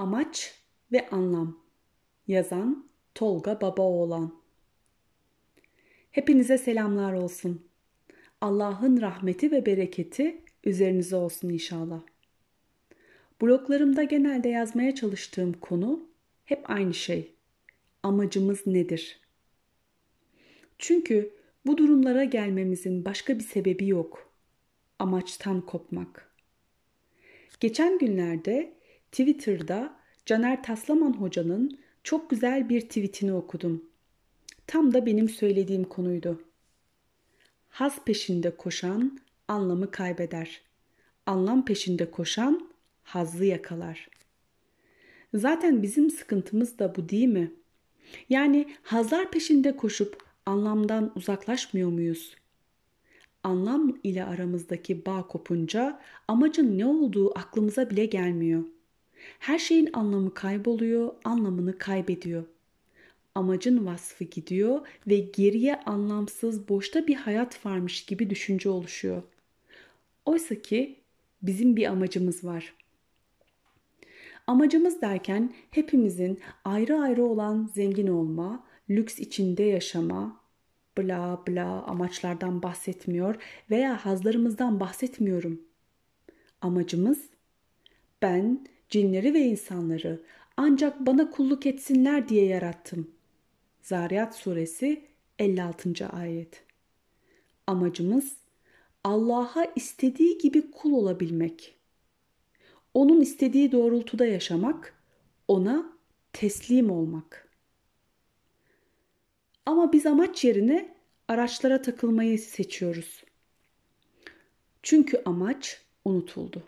Amaç ve Anlam Yazan Tolga Babaoğlan Hepinize selamlar olsun. Allah'ın rahmeti ve bereketi üzerinize olsun inşallah. Bloglarımda genelde yazmaya çalıştığım konu hep aynı şey. Amacımız nedir? Çünkü bu durumlara gelmemizin başka bir sebebi yok. Amaçtan kopmak. Geçen günlerde Twitter'da Caner Taslaman hocanın çok güzel bir tweetini okudum. Tam da benim söylediğim konuydu. Haz peşinde koşan anlamı kaybeder. Anlam peşinde koşan hazzı yakalar. Zaten bizim sıkıntımız da bu değil mi? Yani hazlar peşinde koşup anlamdan uzaklaşmıyor muyuz? Anlam ile aramızdaki bağ kopunca amacın ne olduğu aklımıza bile gelmiyor. Her şeyin anlamı kayboluyor, anlamını kaybediyor. Amacın vasfı gidiyor ve geriye anlamsız, boşta bir hayat varmış gibi düşünce oluşuyor. Oysa ki bizim bir amacımız var. Amacımız derken hepimizin ayrı ayrı olan zengin olma, lüks içinde yaşama, bla bla amaçlardan bahsetmiyor veya hazlarımızdan bahsetmiyorum. Amacımız ben cinleri ve insanları ancak bana kulluk etsinler diye yarattım. Zariyat suresi 56. ayet. Amacımız Allah'a istediği gibi kul olabilmek. Onun istediği doğrultuda yaşamak, ona teslim olmak. Ama biz amaç yerine araçlara takılmayı seçiyoruz. Çünkü amaç unutuldu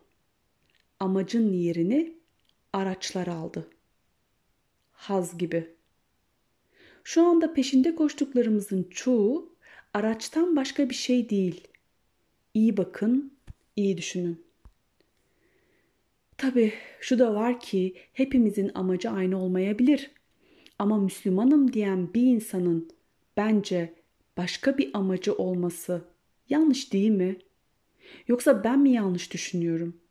amacın yerini araçlar aldı. Haz gibi. Şu anda peşinde koştuklarımızın çoğu araçtan başka bir şey değil. İyi bakın, iyi düşünün. Tabi şu da var ki hepimizin amacı aynı olmayabilir. Ama Müslümanım diyen bir insanın bence başka bir amacı olması yanlış değil mi? Yoksa ben mi yanlış düşünüyorum?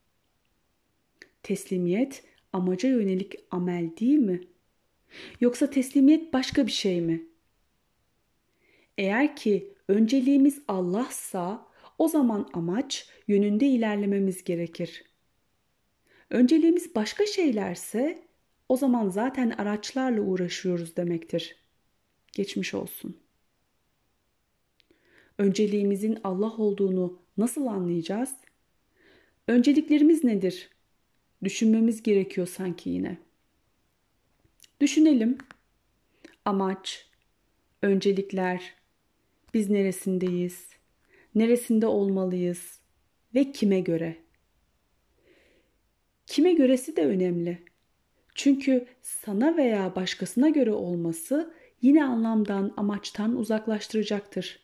Teslimiyet amaca yönelik amel değil mi? Yoksa teslimiyet başka bir şey mi? Eğer ki önceliğimiz Allah'sa o zaman amaç yönünde ilerlememiz gerekir. Önceliğimiz başka şeylerse o zaman zaten araçlarla uğraşıyoruz demektir. Geçmiş olsun. Önceliğimizin Allah olduğunu nasıl anlayacağız? Önceliklerimiz nedir? Düşünmemiz gerekiyor sanki yine. Düşünelim. Amaç, öncelikler, biz neresindeyiz, neresinde olmalıyız ve kime göre? Kime göresi de önemli. Çünkü sana veya başkasına göre olması yine anlamdan, amaçtan uzaklaştıracaktır.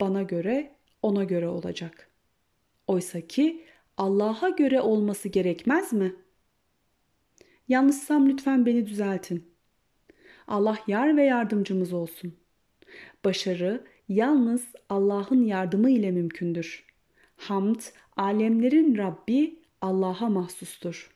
Bana göre, ona göre olacak. Oysa ki Allah'a göre olması gerekmez mi? Yanlışsam lütfen beni düzeltin. Allah yar ve yardımcımız olsun. Başarı yalnız Allah'ın yardımı ile mümkündür. Hamd, alemlerin Rabbi Allah'a mahsustur.